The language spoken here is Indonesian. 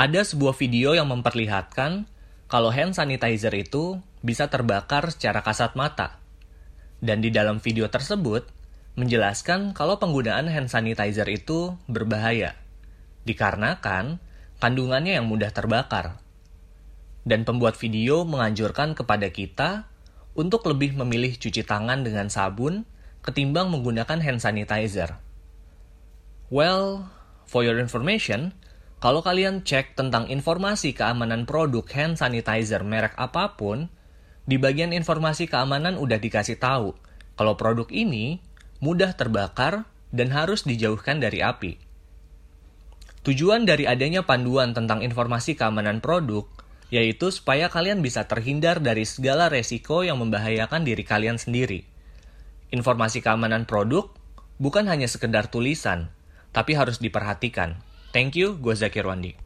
Ada sebuah video yang memperlihatkan kalau hand sanitizer itu bisa terbakar secara kasat mata. Dan di dalam video tersebut menjelaskan kalau penggunaan hand sanitizer itu berbahaya. Dikarenakan kandungannya yang mudah terbakar. Dan pembuat video menganjurkan kepada kita untuk lebih memilih cuci tangan dengan sabun ketimbang menggunakan hand sanitizer. Well, for your information, kalau kalian cek tentang informasi keamanan produk hand sanitizer merek apa pun, di bagian informasi keamanan udah dikasih tahu kalau produk ini mudah terbakar dan harus dijauhkan dari api. Tujuan dari adanya panduan tentang informasi keamanan produk yaitu supaya kalian bisa terhindar dari segala resiko yang membahayakan diri kalian sendiri. Informasi keamanan produk bukan hanya sekedar tulisan, tapi harus diperhatikan. Thank you, gue Zakir Wandi.